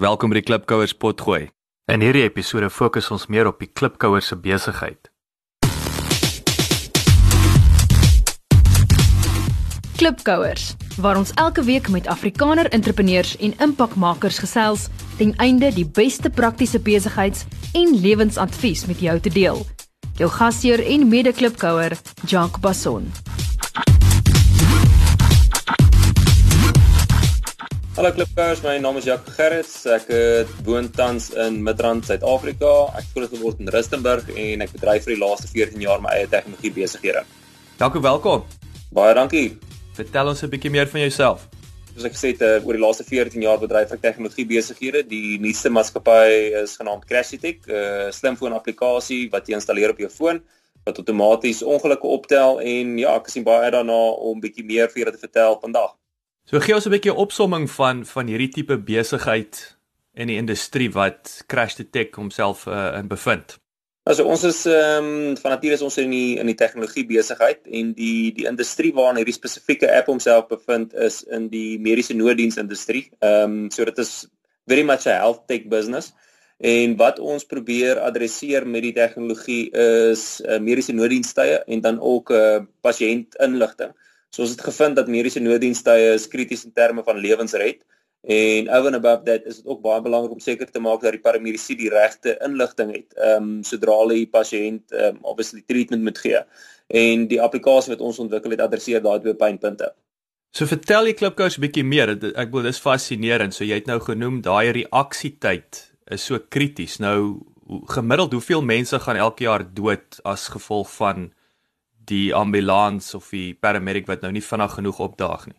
Welkom by die Klipkouers potgooi. In hierdie episode fokus ons meer op die Klipkouers se besigheid. Klipkouers, waar ons elke week met Afrikaner entrepreneurs en impakmakers gesels ten einde die beste praktiese besigheids- en lewensadvies met jou te deel. Jou gasheer en mede-klipkouer, Jacques Basson. Hallo klipkouers, my naam is Jacques Gerrits. Ek woon tans in Midrand, Suid-Afrika. Ek het groot geword in Rustenburg en ek bedryf vir die laaste 14 jaar my eie tegnologie besighede. Dankie, welkom. Baie dankie. Vertel ons 'n bietjie meer van jouself. Soos ek gesê het, uh, oor die laaste 14 jaar bedryf ek tegnologie besighede. Die nuutste maatskappy is genaamd Crashytech, 'n uh, slimfoon applikasie wat jy installeer op jou foon wat outomaties ongelukke optel en ja, ek sien baie uit daarna om bietjie meer vir julle te vertel vandag. So gee ons 'n bietjie opsomming van van hierdie tipe besigheid in die industrie wat Crash the Tech homself uh, in bevind. Also ons is ehm um, van nature is ons in die in die tegnologie besigheid en die die industrie waarin hierdie spesifieke app homself bevind is in die mediese nooddiensindustrie. Ehm um, so dit is very much a health tech business. En wat ons probeer adresseer met die tegnologie is uh, mediese nooddienste en dan ook 'n uh, pasiëntinligting. So ons het gevind dat mediese nooddienste is krities in terme van lewensred en over and above that is dit ook baie belangrik om seker te maak dat die paramedici die regte inligting het. Ehm um, sodra hulle die pasiënt ehm um, obviously treatment moet gee. En die applikasie wat ons ontwikkel het adresseer daai twee pynpunte. So vertel die klipkous 'n bietjie meer. Ek wil dis fascinerend. So jy het nou genoem daai reaksietyd is so krities. Nou gemiddeld hoeveel mense gaan elke jaar dood as gevolg van die ambulans of die paramedic wat nou nie vinnig genoeg opdaag nie.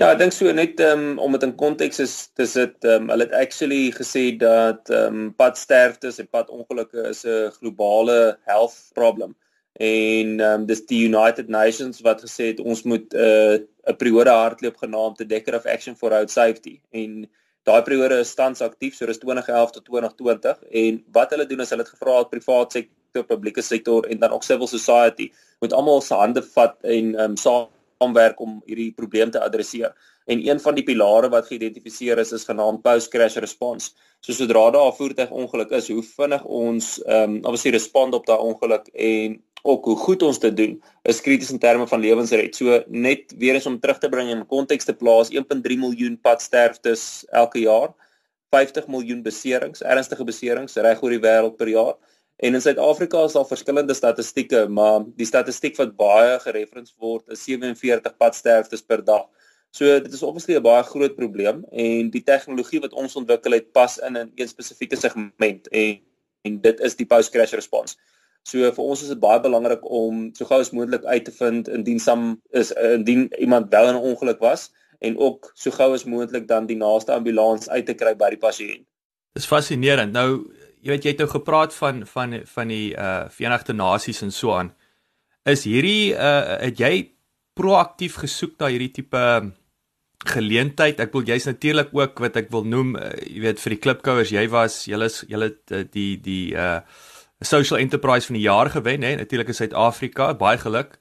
Ja, ek dink so net um, om dit in konteks is dis dit um, hulle het actually gesê dat ehm um, padsterftes en padongelukke is 'n globale health problem. En ehm um, dis die United Nations wat gesê het ons moet 'n uh, periode hardloop genaamd the Decade of Action for Road Safety. En daai periode is tans aktief so dis 2011 tot 2020 en wat hulle doen is hulle het gevra dat privaat sektor sektor, publieke sektor en dan ook civil society moet almal se hande vat en um, saamwerk om hierdie probleem te adresseer. En een van die pilare wat geïdentifiseer is is genaamd post crash response. So sodra daar 'n voertuigongeluk is, hoe vinnig ons ehm um, obviously respond op daai ongeluk en ook hoe goed ons dit doen is krities in terme van lewensred. So net weer eens om terug te bring in konteks te plaas 1.3 miljoen padsterftes elke jaar. 50 miljoen beserings, ernstige beserings reg oor die wêreld per jaar. En in Suid-Afrika is daar verskillende statistieke, maar die statistiek wat baie gerefereer word is 47 padsterftes per dag. So dit is obviously 'n baie groot probleem en die tegnologie wat ons ontwikkel het pas in 'n een spesifieke segment en en dit is die post crash response. So vir ons is dit baie belangrik om so gou as moontlik uit te vind indien sam is indien iemand wel in 'n ongeluk was en ook so gou as moontlik dan die naaste ambulans uit te kry by die pasiënt. Dis fascinerend. Nou jy weet jy het nou gepraat van van van die uh Verenigde Nasies en so aan. Is hierdie uh het jy proaktief gesoek na hierdie tipe geleentheid? Ek wil jy's natuurlik ook wat ek wil noem, uh, jy weet vir die klipkouers, jy was julle julle die die uh social enterprise van die jaar gewen hè, natuurlik in Suid-Afrika. Baie geluk.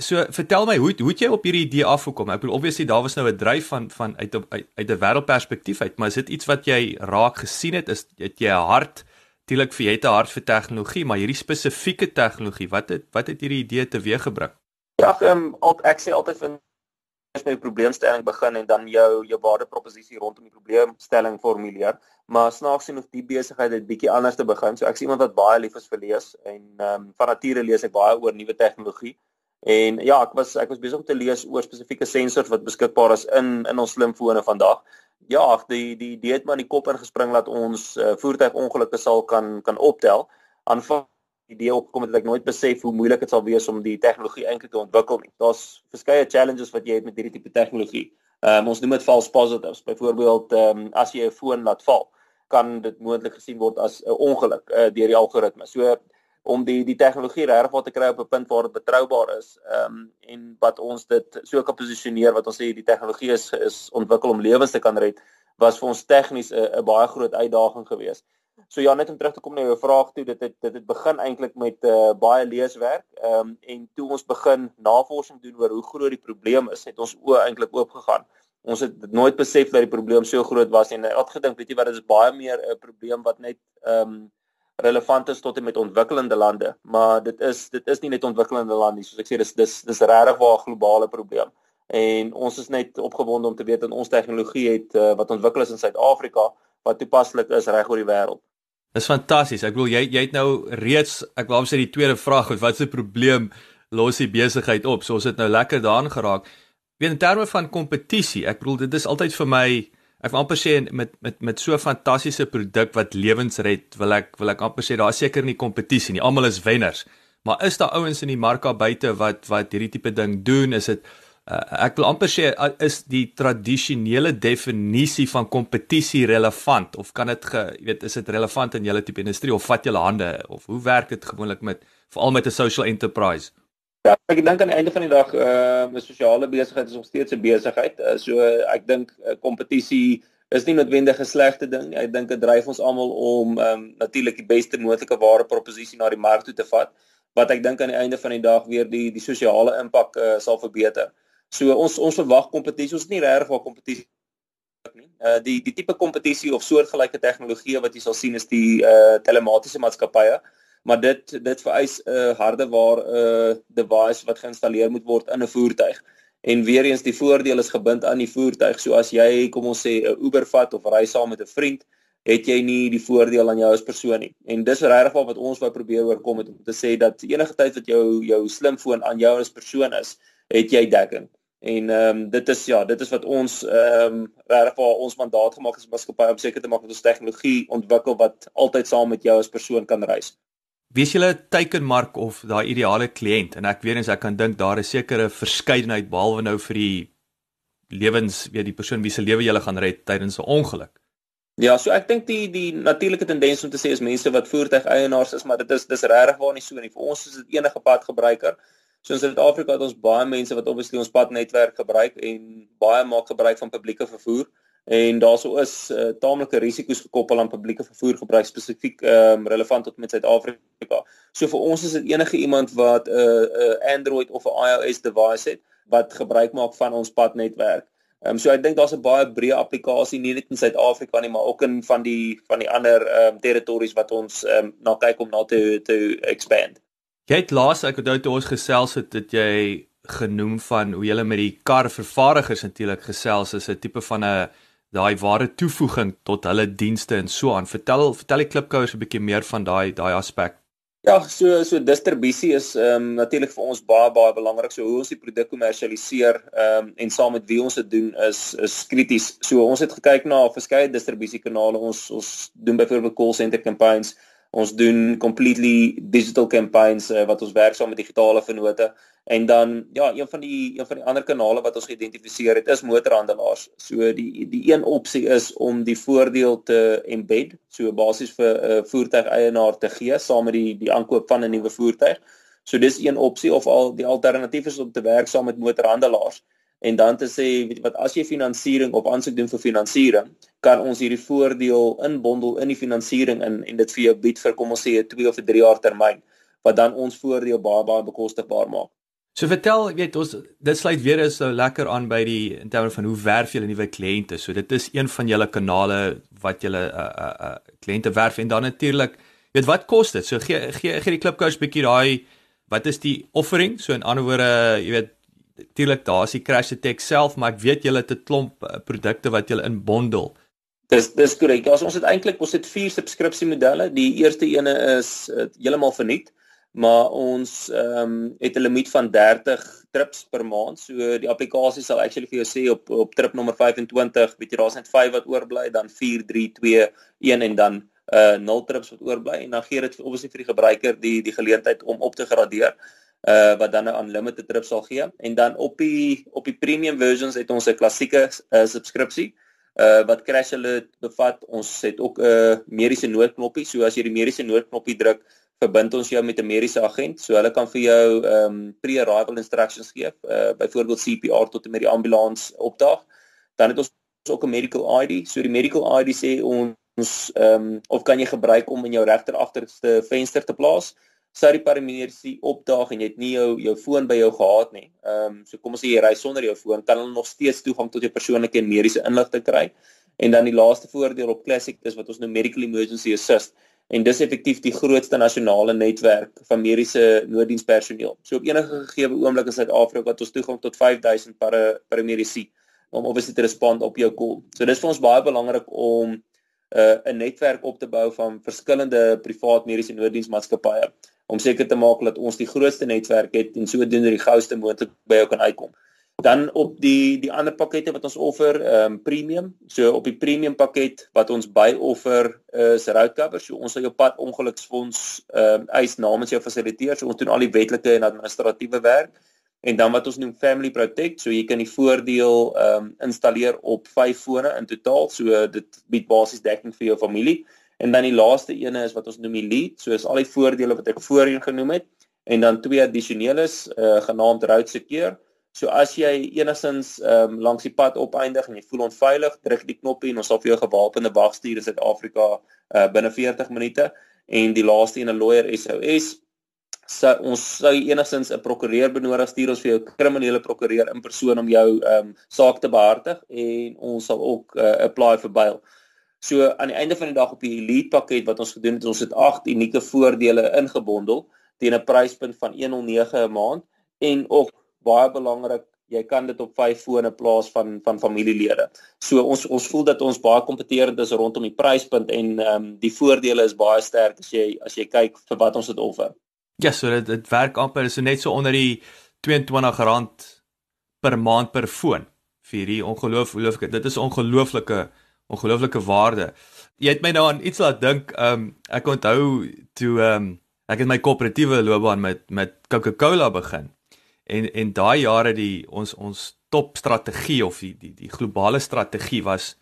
So vertel my hoe hoe het jy op hierdie idee afgekom? Ek bedoel obviously daar was nou 'n dryf van van uit uit, 'n wêreldperspektief uit, maar is dit iets wat jy raak gesien het? Is het jy 'n hart natuurlik vir jy het 'n hart vir tegnologie, maar hierdie spesifieke tegnologie, wat het wat het hierdie idee teweeggebring? Ja, ehm um, ek sê altyd van as jy 'n probleemstelling begin en dan jou jou waardeproposisie rondom die probleemstelling formuleer, maar snaaks genoeg die besigheid het bietjie anders te begin. So ek is iemand wat baie lief is vir lees en ehm um, van nature lees ek baie oor nuwe tegnologie. En ja, ek was ek was besig om te lees oor spesifieke sensors wat beskikbaar is in in ons slimfone vandag. Ja, die die idee het maar in die kop ingespring dat ons uh, voertuigongelukke sal kan kan optel. Aanvang die idee opkom het ek nooit besef hoe moeilik dit sal wees om die tegnologie eintlik te ontwikkel nie. Daar's verskeie challenges wat jy het met hierdie tipe tegnologie. Ehm um, ons noem dit false positives. Byvoorbeeld ehm um, as jy 'n foon laat val, kan dit moontlik gesien word as 'n ongeluk uh, deur die algoritme. So om die die tegnologie regtig te kry op 'n punt waar dit betroubaar is. Ehm um, en wat ons dit so kan posisioneer wat ons sê die tegnologie is is ontwikkel om lewens te kan red, was vir ons tegnies 'n baie groot uitdaging geweest. So ja, net om terug te kom na jou vraag toe, dit het dit het begin eintlik met uh, baie leeswerk. Ehm um, en toe ons begin navorsing doen oor hoe groot die probleem is, het ons oë eintlik oop gegaan Ons het nooit besef dat die probleem so groot was nie. Ek het gedink, weet jy wat, dit is baie meer 'n probleem wat net ehm um, relevant is tot en met ontwikkelende lande, maar dit is dit is nie net ontwikkelende lande nie. Soos ek sê, dis dis dis regtig 'n globale probleem. En ons is net opgewonde om te weet dat ons tegnologie het uh, wat ontwikkel is in Suid-Afrika wat toepaslik is reg oor die wêreld. Dis fantasties. Ek bedoel jy jy het nou reeds ek wou sê die tweede vraag was wat is die probleem los die besigheid op. So ons het nou lekker daaraan geraak. Weet in terme van kompetisie, ek bedoel dit is altyd vir my ek wil amper sê met met met so 'n fantastiese produk wat lewens red, wil ek wil ek amper sê daar seker nie kompetisie nie. Almal is wenners. Maar is daar ouens in die mark daar buite wat wat hierdie tipe ding doen? Is dit uh, ek wil amper sê is die tradisionele definisie van kompetisie relevant of kan dit jy weet is dit relevant in julle tipe industrie of vat julle hande of hoe werk dit gewoonlik met veral met 'n social enterprise Ja, ek dink aan die einde van die dag uh 'n sosiale besigheid is nog steeds 'n besigheid. Uh, so uh, ek dink kompetisie uh, is nie noodwendig 'n slegte ding. Ek dink dit dryf ons almal om um, natuurlik die beste moontlike ware proposisie na die mark toe te vat wat ek dink aan die einde van die dag weer die die sosiale impak uh, sal verbeter. So ons ons verwag kompetisie, ons is nie regtig vir kompetisie nie. Uh die die tipe kompetisie of soortgelyke tegnologie wat jy sal sien is die uh telematiese maatskappye, maar dit dit vereis 'n uh, hardeware uh device wat geïnstalleer moet word in 'n voertuig. En weer eens die voordeel is gebind aan die voertuig. So as jy kom ons sê 'n Uber vat of ry saam met 'n vriend, het jy nie die voordeel aan jou as persoon nie. En dis regtig wat ons wou probeer oorkom het om te sê dat enige tyd wat jou jou slimfoon aan jou as persoon is, het jy dekking. En ehm um, dit is ja, dit is wat ons ehm um, regtig waar ons mandaat gemaak het as maatskappy om seker te maak dat ons tegnologie ontwikkel wat altyd saam met jou as persoon kan reis. Wie is julle teikenmark of daai ideale kliënt? En ek weet eens ek kan dink daar is sekere verskeidenheid behalwe nou vir die lewens, weet die persoon wie se lewe jy gaan red tydens 'n ongeluk. Ja, so ek dink die die natuurlike tendens om te sê is mense wat voertuigeienaars is, maar dit is dis regtig waar nie so nie. Vir ons is dit enige padgebruiker. So in Suid-Afrika het ons baie mense wat obviously ons padnetwerk gebruik en baie maak gebruik van publieke vervoer en daarso is uh, taamlike risiko's gekoppel aan publieke vervoer gebruik spesifiek um, relevant tot met Suid-Afrika. So vir ons is dit enige iemand wat 'n uh, 'n uh, Android of 'n iOS device het wat gebruik maak van ons padnetwerk. Ehm um, so ek dink daar's 'n baie breë applikasie nie net in Suid-Afrika nie, maar ook in van die van die ander ehm um, territories wat ons ehm um, na kyk om na te te expand. Jy het laas ek onthou toe ons gesels het dat jy genoem van hoe jy met die kar vervaardigers natuurlik gesels is 'n tipe van 'n daai ware toevoeging tot hulle dienste en so aan. Vertel vertel die klipkouers 'n bietjie meer van daai daai aspek. Ja, so so distribusie is ehm um, natuurlik vir ons baie baie belangrik. So hoe ons die produk kommersialiseer ehm um, en saam met wie ons dit doen is is krities. So ons het gekyk na verskeie distribusiekanale. Ons ons doen byvoorbeeld call center campaigns Ons doen completely digital campaigns uh, wat ons werk saam met digitale vennote en dan ja, een van die een van die ander kanale wat ons geïdentifiseer het is motorhandelaars. So die die een opsie is om die voordeel te embed, so basies vir 'n uh, eh, voertuigeienaar te gee saam met die die aankoop van 'n nuwe voertuig. So dis een opsie of al die alternatief is om te werk saam met motorhandelaars en dan te sê weet wat as jy finansiering of aansoek doen vir finansiering kan ons hierdie voordeel inbondel in die finansiering in en dit vir jou bied vir kom ons sê 'n 2 of 'n 3 jaar termyn wat dan ons voordeel baie baie bekostigbaar maak. So vertel, weet ons dit sluit weer is so lekker aan by die in terme van hoe werf julle nuwe kliënte. So dit is een van julle kanale wat julle uh uh, uh kliënte werf en dan natuurlik weet wat kos dit? So gee gee gee die klipkous bietjie daai wat is die offering? So in ander woorde, jy weet natuurlik daar's die Crash Tech self, maar ek weet julle het 'n klomp uh, produkte wat julle in bondel. Dis dis korrek. Ja, ons het eintlik ons het vier subskripsiemodelle. Die eerste ene is uh, heeltemal verniet, maar ons ehm um, het 'n limiet van 30 trips per maand. So die applikasie sal actually vir jou sê op op trip nommer 25, weet jy daar's net 5 wat oorbly, dan 4 3 2 1 en dan uh 0 trips wat oorbly en dan gee dit obviously vir die gebruiker die die geleentheid om op te gradeer uh wat dan 'n unlimited trip sal gee. En dan op die op die premium versions het ons 'n klassieke uh, subskripsie uh wat crash hulle bevat. Ons het ook 'n uh, mediese noodknoppie. So as jy die mediese noodknoppie druk verbind ons jou met 'n mediese agent. So hulle kan vir jou um pre-arrival instructions gee uh byvoorbeeld CPR tot en met die ambulans opdaag. Dan het ons ook 'n medical ID so die medical ID sê ons um of kan jy gebruik om in jou regter agterste venster te plaas sou die paramedici opdaag en jy het nie jou jou foon by jou gehad nie. Ehm um, so kom ons sê jy ry sonder jou foon, kan hulle nog steeds toegang tot jou persoonlike en mediese inligting kry. En dan die laaste voordeel op Classic is wat ons nou Medical Emergency Assist en dis effektief die grootste nasionale netwerk van mediese nooddienspersoneel. So op enige gegee oomblik in Suid-Afrika het ons toegang tot 5000 para paramedici om obviously te respond op jou call. So dis vir ons baie belangrik om uh, 'n netwerk op te bou van verskillende privaat mediese nooddiensmaatskappye om seker te maak dat ons die grootste netwerk het en sodoende die gouste moontlik by jou kan uitkom. Dan op die die ander pakkette wat ons offer, ehm um, premium. So op die premium pakket wat ons by offer is route cover. So ons sal jou pad ongeluksfonds ehm um, eis namens jou fasiliteer. So ons doen al die wetlike en administratiewe werk. En dan wat ons noem Family Protect, so jy kan die voordeel ehm um, installeer op 5 fone in totaal. So dit bied basies dekking vir jou familie. En dan die laaste ene is wat ons noem die lead, so is al die voordele wat ek voorheen genoem het en dan twee addisionelles uh, genaamd route secure. So as jy enigins ehm um, langs die pad opeindig en jy voel onveilig, druk die knoppie en ons sal vir jou gewapende wag stuur in Suid-Afrika uh, binne 40 minute en die laaste een 'n lawyer SOS. So ons sou enigins 'n prokureur benodig stuur ons vir jou kriminele prokureur in persoon om jou ehm um, saak te behartig en ons sal ook uh, apply vir bail. So aan die einde van die dag op die elite pakket wat ons gedoen het, ons het 8 unieke voordele ingebondel teen 'n pryspunt van 109 'n maand en ook baie belangrik jy kan dit op vyf fone plaas van van familielede. So ons ons voel dat ons baie kompeterend is rondom die pryspunt en ehm um, die voordele is baie sterk as jy as jy kyk vir wat ons dit offer. Ja, so dit dit werk amper so net so onder die R22 per maand per foon vir hierdie ongelooflike dit is ongelooflike ongelooflike waarde. Jy het my nou aan iets laat dink. Ehm um, ek onthou toe ehm um, ek het my koöperatiewe loopbaan met met Coca-Cola begin en en daai jare die ons ons top strategie of die die die globale strategie was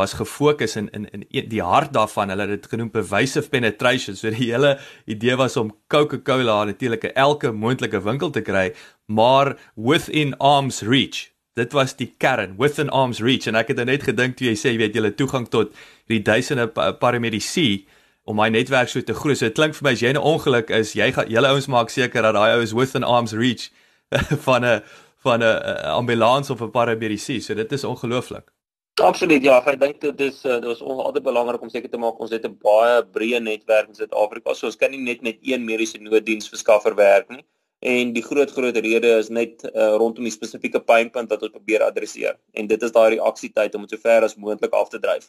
was gefokus in in in die hart daarvan hulle het dit genoem pervasive penetration so die hele idee was om Coca-Cola natuurlik elke moontlike winkel te kry maar within arms reach dit was die kern within arms reach en ek het net gedink toe jy sê jy weet jy het toegang tot die duisende paramedici om my netwerk so te groei so dit klink vir my as jy 'n ongeluk is jy gaan julle ouens maak seker dat daai ou is within arms reach van 'n van 'n ambulans of 'n paramedici. So dit is ongelooflik. Absoluut ja, ek dink dit is dit was altyd belangrik om seker te maak ons het 'n baie breë netwerk in Suid-Afrika. So ons kan nie net met een mediese nooddiensverskaffer werk nie. En die groot groot rede is net uh, rondom die spesifieke pynpunt wat ons probeer adresseer. En dit is daai reaksietyd om dit so ver as moontlik af te dryf.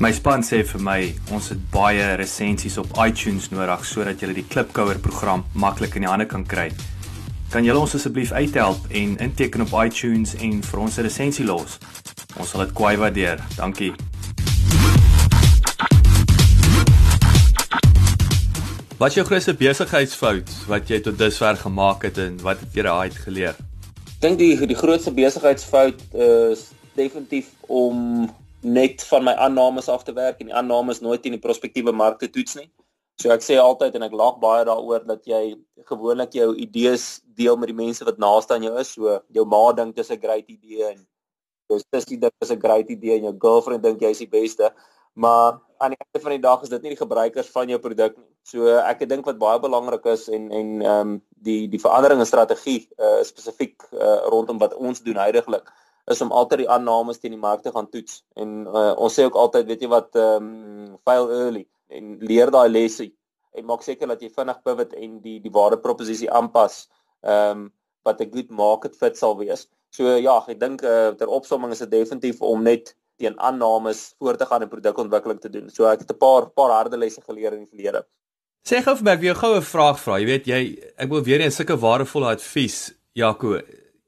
My span sê vir my ons het baie resensies op iTunes nodig sodat jy die Klipkouer program maklik in die hande kan kry. Kan julle ons asseblief uithelp en inteken op iTunes en vir ons 'n resensie los? Ons sal dit kwai waardeer. Dankie. Wat is jou grootste besigheidsfout wat jy tot dusver gemaak het en wat het jy daaruit geleer? Ek dink die die grootste besigheidsfout is definitief om net van my aannames af te werk en die aannames nooit in die prospektiewe mark te toets nie. So ek sê altyd en ek lag baie daaroor dat jy gewoonlik jou idees deel met die mense wat naaste aan jou is. So jou ma dink dit is 'n great idee en jou sussie dink dit is 'n great idee en jou girlfriend dink jy is die beste. Maar aan die einde van die dag is dit nie die gebruikers van jou produk nie. So ek dink wat baie belangrik is en en ehm um, die die verandering in strategie uh, spesifiek uh, rondom wat ons doen heidaglik is om altyd die aannames teen die mark te gaan toets. En uh, ons sê ook altyd, weet jy wat, ehm um, fail early en leer daai lesse en maak seker dat jy vinnig pivot en die die waardeproposisie aanpas. Ehm um, wat 'n good market fit sal wees. So ja, ek dink uh, ter opsomming is dit definitief om net teen aannames voor te gaan en produkontwikkeling te doen. So ek het 'n paar paar harde lesse geleer in die verlede. Sê gou vir my, ek wil jou goue vraag vra. Jy weet jy ek wil weer eens sulke waardevolle advies, Jaco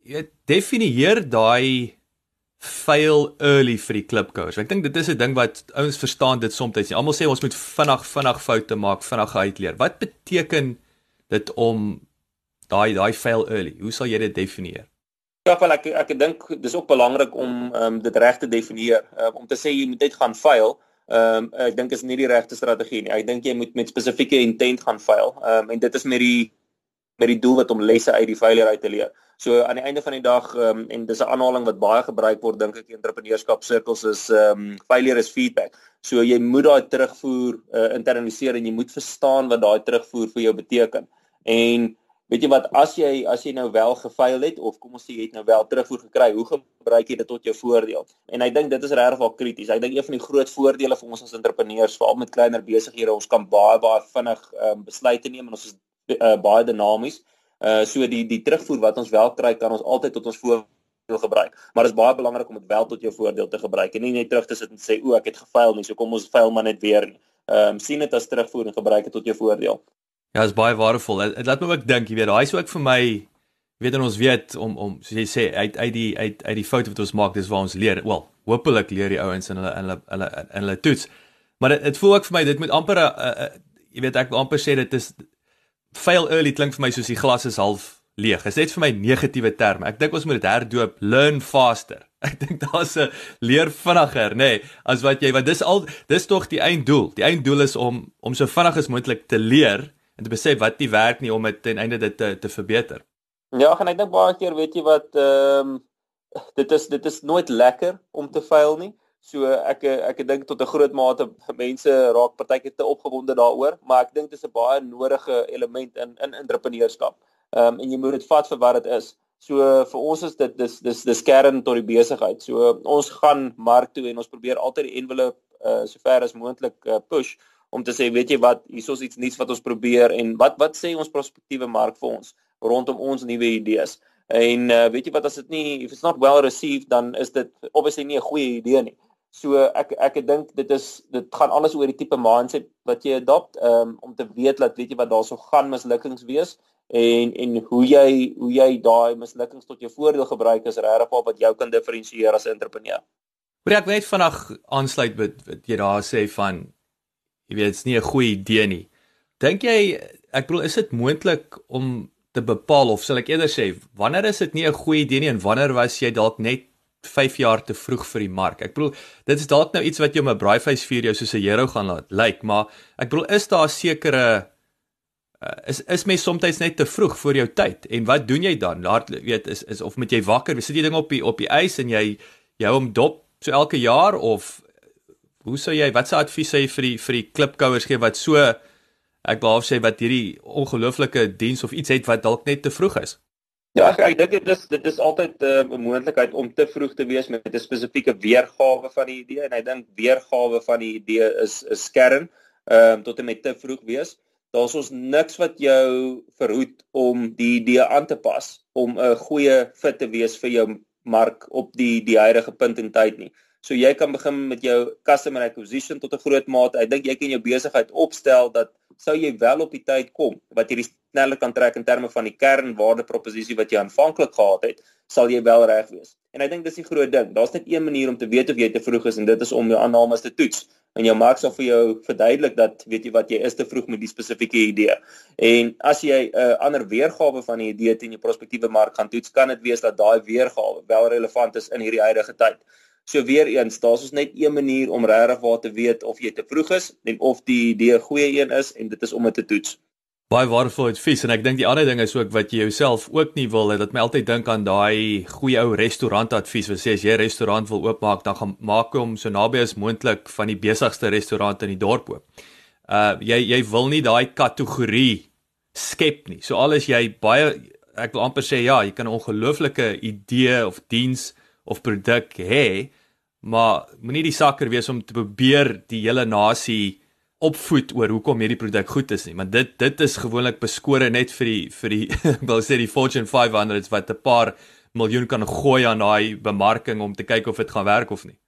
jy definieer daai fail early vir die klipkouers. Ek dink dit is 'n ding wat ouens verstaan dit soms. Almal sê ons moet vinnig vinnig foute maak, vinnig uitleer. Wat beteken dit om daai daai fail early? Hoe sal jy dit definieer? Ja, wel ek ek dink dis ook belangrik om um, dit reg te definieer. Um, om te sê jy moet net gaan fail. Ehm um, ek dink is nie die regte strategie nie. Ek dink jy moet met spesifieke intent gaan fail. Ehm um, en dit is met die met die doel wat om lesse uit die failure uit te leer. So aan die einde van die dag um, en dis 'n aanhaling wat baie gebruik word dink ek in entrepreneurskap sirkels is ehm um, failure is feedback. So jy moet daai terugvoer uh, internaliseer en jy moet verstaan wat daai terugvoer vir jou beteken. En weet jy wat as jy as jy nou wel gefaal het of kom ons sê jy het nou wel terugvoer gekry, hoe gebruik jy dit tot jou voordeel? En ek dink dit is regtig wel krities. Ek dink een van die groot voordele vir ons as entrepreneurs, veral met kleiner besighede, ons kan baie baie vinnig um, besluite neem en ons is uh, baie dinamies. Uh so die die terugvoer wat ons wel kry kan ons altyd tot ons voordeel gebruik. Maar dit is baie belangrik om dit wel tot jou voordeel te gebruik en nie net terug te sit en sê o, ek het gefaal nie, so kom ons faal maar net weer nie. Ehm um, sien dit as terugvoer en gebruik dit tot jou voordeel. Ja, is baie waardevol. Dit laat my ook dink, jy weet, daai is ook vir my weet en ons weet om om soos jy sê uit uit die uit uit die foute wat ons maak, dis waar ons leer. Wel, hopelik leer die ouens in hulle in hulle hulle in hulle toets. Maar dit dit voel ook vir my dit moet amper 'n jy weet ek wil amper sê dit is fail early klink vir my soos die glas is half leeg. Dit is net vir my negatiewe term. Ek dink ons moet dit herdoop, learn faster. Ek dink daar's 'n leer vinniger, nê, nee, as wat jy want dis al dis tog die einddoel. Die einddoel is om om so vinnig as moontlik te leer en te besef wat nie werk nie om dit ten einde dit te te verbeter. Ja, en ek dink baie keer weet jy wat ehm um, dit is dit is nooit lekker om te fail nie. So ek ek dink tot 'n groot mate mense raak partykeer te opgewonde daaroor, maar ek dink dit is 'n baie nodige element in in entrepreneurskap. Ehm um, en jy moet dit vat vir wat dit is. So vir ons is dit dis dis dis kern tot die besigheid. So ons gaan mark toe en ons probeer altyd die envelope uh, so ver as moontlik uh, push om te sê weet jy wat hier is iets nuuts wat ons probeer en wat wat sê ons prospektiewe mark vir ons rondom ons nuwe idees. En uh, weet jy wat as dit nie if it's not well received dan is dit obviously nie 'n goeie idee nie. So ek ek dink dit is dit gaan alles oor die tipe mindset wat jy adopt um, om te weet dat weet jy wat daarso gaan mislukkings wees en en hoe jy hoe jy daai mislukkings tot jou voordeel gebruik is regtig wat jou kan diferensieer as 'n entrepreneur. Maar ek weet vandag aansluit met wat jy daar sê van jy weet dit's nie 'n goeie idee nie. Dink jy ek bedoel is dit moontlik om te bepaal of sal ek eerder sê wanneer is dit nie 'n goeie idee nie en wanneer was jy dalk net 5 jaar te vroeg vir die mark. Ek bedoel, dit is dalk nou iets wat jou met braaivleis vir jou soos 'n hero gaan laat lyk, like, maar ek bedoel is daar sekere uh, is is mens soms net te vroeg vir jou tyd. En wat doen jy dan? Daar weet is is of moet jy wakker, sit jy ding op die op die ys en jy jy hom dop so elke jaar of hoe sou jy wat se advies sê vir die vir die klipkouers gee wat so ek wou sê wat hierdie ongelooflike diens of iets het wat dalk net te vroeg is? Ja, ek, ek dink dit is dit is altyd uh, 'n uh, moontlikheid om te vroeg te wees met 'n spesifieke weergawe van die idee en ek dink weergawe van die idee is 'n skern ehm um, tot en met te vroeg wees. Daar's ons niks wat jou verhoed om die idee aan te pas om 'n goeie fit te wees vir jou mark op die die huidige punt in tyd nie. So jy kan begin met jou customer acquisition tot 'n groot mate. Ek dink jy kan jou besigheid opstel dat sou jy wel op die tyd kom wat jy sneller kan trek in terme van die kernwaarde proposisie wat jy aanvanklik gehad het, sal jy wel reg wees. En ek dink dis die groot ding. Daar's net een manier om te weet of jy te vroeg is en dit is om jou aannames te toets. En jou mark sal vir jou verduidelik dat weet jy wat jy is te vroeg met die spesifieke idee. En as jy 'n uh, ander weergawe van die idee teen jou prospektiewe mark gaan toets, kan dit wees dat daai weergawe wel relevant is in hierdie huidige tyd. So weer eens, daar's ons net een manier om regtig waar te weet of jy te vroeg is en of die idee 'n goeie een is en dit is om dit te toets. Baie waardevol advies en ek dink die ander ding is ook wat jy jouself ook nie wil hê dat my altyd dink aan daai goeie ou restaurant advies wat sê as jy 'n restaurant wil oopmaak dan gaan maak hom so naby as moontlik van die besigste restaurant in die dorp oop. Uh jy jy wil nie daai kategorie skep nie. So al is jy baie ek wil amper sê ja, jy kan 'n ongelooflike idee of diens of produk hê, maar moenie die sakker wees om te probeer die hele nasie opvoed oor hoekom hierdie produk goed is nie want dit dit is gewoonlik beskore net vir die vir die ek wil sê die Fortune 500s wat 'n paar miljoen kan gooi aan daai bemarking om te kyk of dit gaan werk of nie.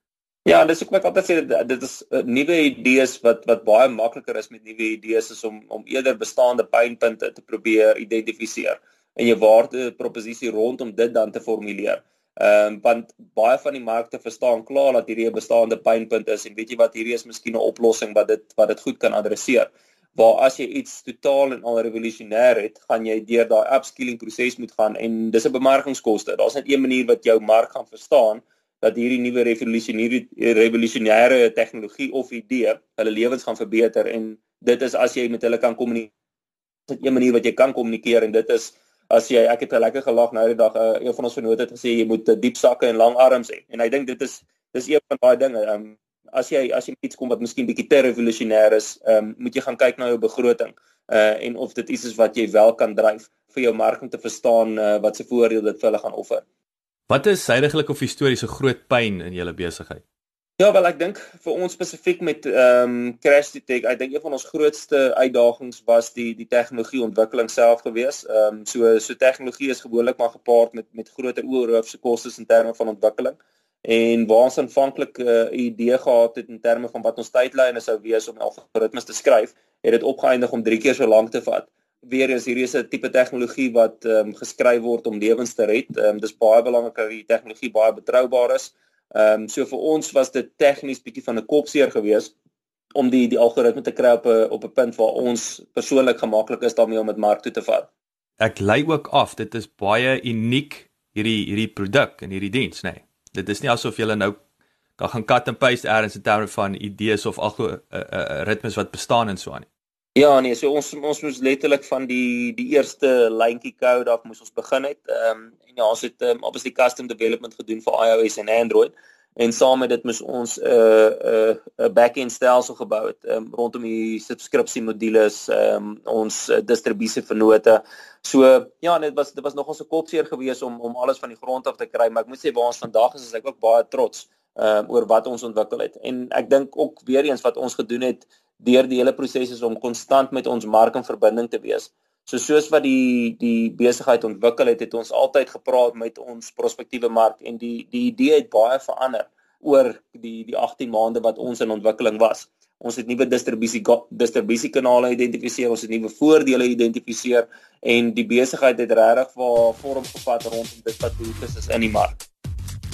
Ja, dis ek wat altyd sê dit is uh, nuwe idees wat wat baie makliker is met nuwe idees is om om eerder bestaande pynpunte te probeer identifiseer en jou waarde proposisie rondom dit dan te formuleer. Ehm um, want baie van die markte verstaan klaar dat hierdie 'n bestaande pynpunt is en weet jy wat hierdie is miskien 'n oplossing wat dit wat dit goed kan adresseer. Waar as jy iets totaal en al revolusionêr het, gaan jy deur daai upskilling proses moet gaan en dis 'n bemarkingskoste. Daar's net een manier wat jou mark gaan verstaan dat hierdie nuwe revolusionêre revolusionêre tegnologie of idee hulle lewens gaan verbeter en dit is as jy met hulle kan kommunikeer. Dit is 'n manier wat jy kan kommunikeer en dit is as jy ek het lekker gelag nou die dag uh, een van ons vennote het gesê jy moet uh, diep sakke en lang arms hê en ek dink dit is dis een van daai dinge um, as jy as jy iets kom wat miskien bietjie te revolusionêr is um, moet jy gaan kyk na jou begroting uh, en of dit iets is wat jy wel kan dryf vir jou mark om te verstaan uh, wat se voordeel dit vir hulle gaan offer Wat is heidaglik of historiese groot pyn in julle besigheid? Ja, wel ek dink vir ons spesifiek met ehm um, Crash Detect, ek dink een van ons grootste uitdagings was die die tegnologie ontwikkeling self gewees. Ehm um, so so tegnologie is gewoonlik maar gepaard met met groter oorhoofse kostes in terme van ontwikkeling. En waar ons aanvanklik eh, 'n uh, idee gehad het in terme van wat ons tydlyne sou wees om algoritmes te skryf, het dit opgeëindig om 3 keer so lank te vat weer eens hierdie is 'n tipe tegnologie wat ehm um, geskryf word om lewens te red. Ehm um, dis baie belangrik dat die tegnologie baie betroubaar is. Ehm um, so vir ons was dit tegnies bietjie van 'n kopseer geweest om die die algoritme te kry op 'n op 'n punt waar ons persoonlik gemaklik is daarmee om dit mark toe te vat. Ek lei ook af, dit is baie uniek hierdie hierdie produk en hierdie diens, nê. Nee. Dit is nie asof jy nou kan gaan cut and paste ergens in terme van idees of algoritmes uh, uh, ritmes wat bestaan en so aan nie. Ja nee, so ons ons moes letterlik van die die eerste lyntjie code af moes ons begin het. Ehm um, en ja, ons het um, obviously custom development gedoen vir iOS en Android en saam met dit moes ons 'n uh, 'n uh, 'n back-end stelsel gebou het um, rondom die subskripsie modules, ehm um, ons uh, distribusie vennote. So ja, dit was dit was nog ons 'n kopseer geweest om om alles van die grond af te kry, maar ek moet sê waar ons vandag is, is ek ook baie trots um, oor wat ons ontwikkel het. En ek dink ook weer eens wat ons gedoen het deur die hele proses is om konstant met ons mark in verbinding te wees. So soos wat die die besigheid ontwikkel het, het ons altyd gepraat met ons prospektiewe mark en die die idee het baie verander oor die die 18 maande wat ons in ontwikkeling was. Ons het nuwe distribusie distribusiekanale identifiseer, ons het nuwe voordele identifiseer en die besigheid het regtig vorm gevat rondom dit wat behoeftes is in die mark.